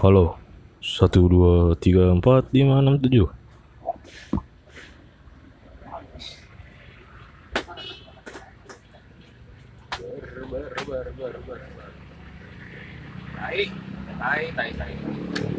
Halo. Satu, dua, tiga, empat, lima, enam, tujuh. Tai, tai, tai, tai.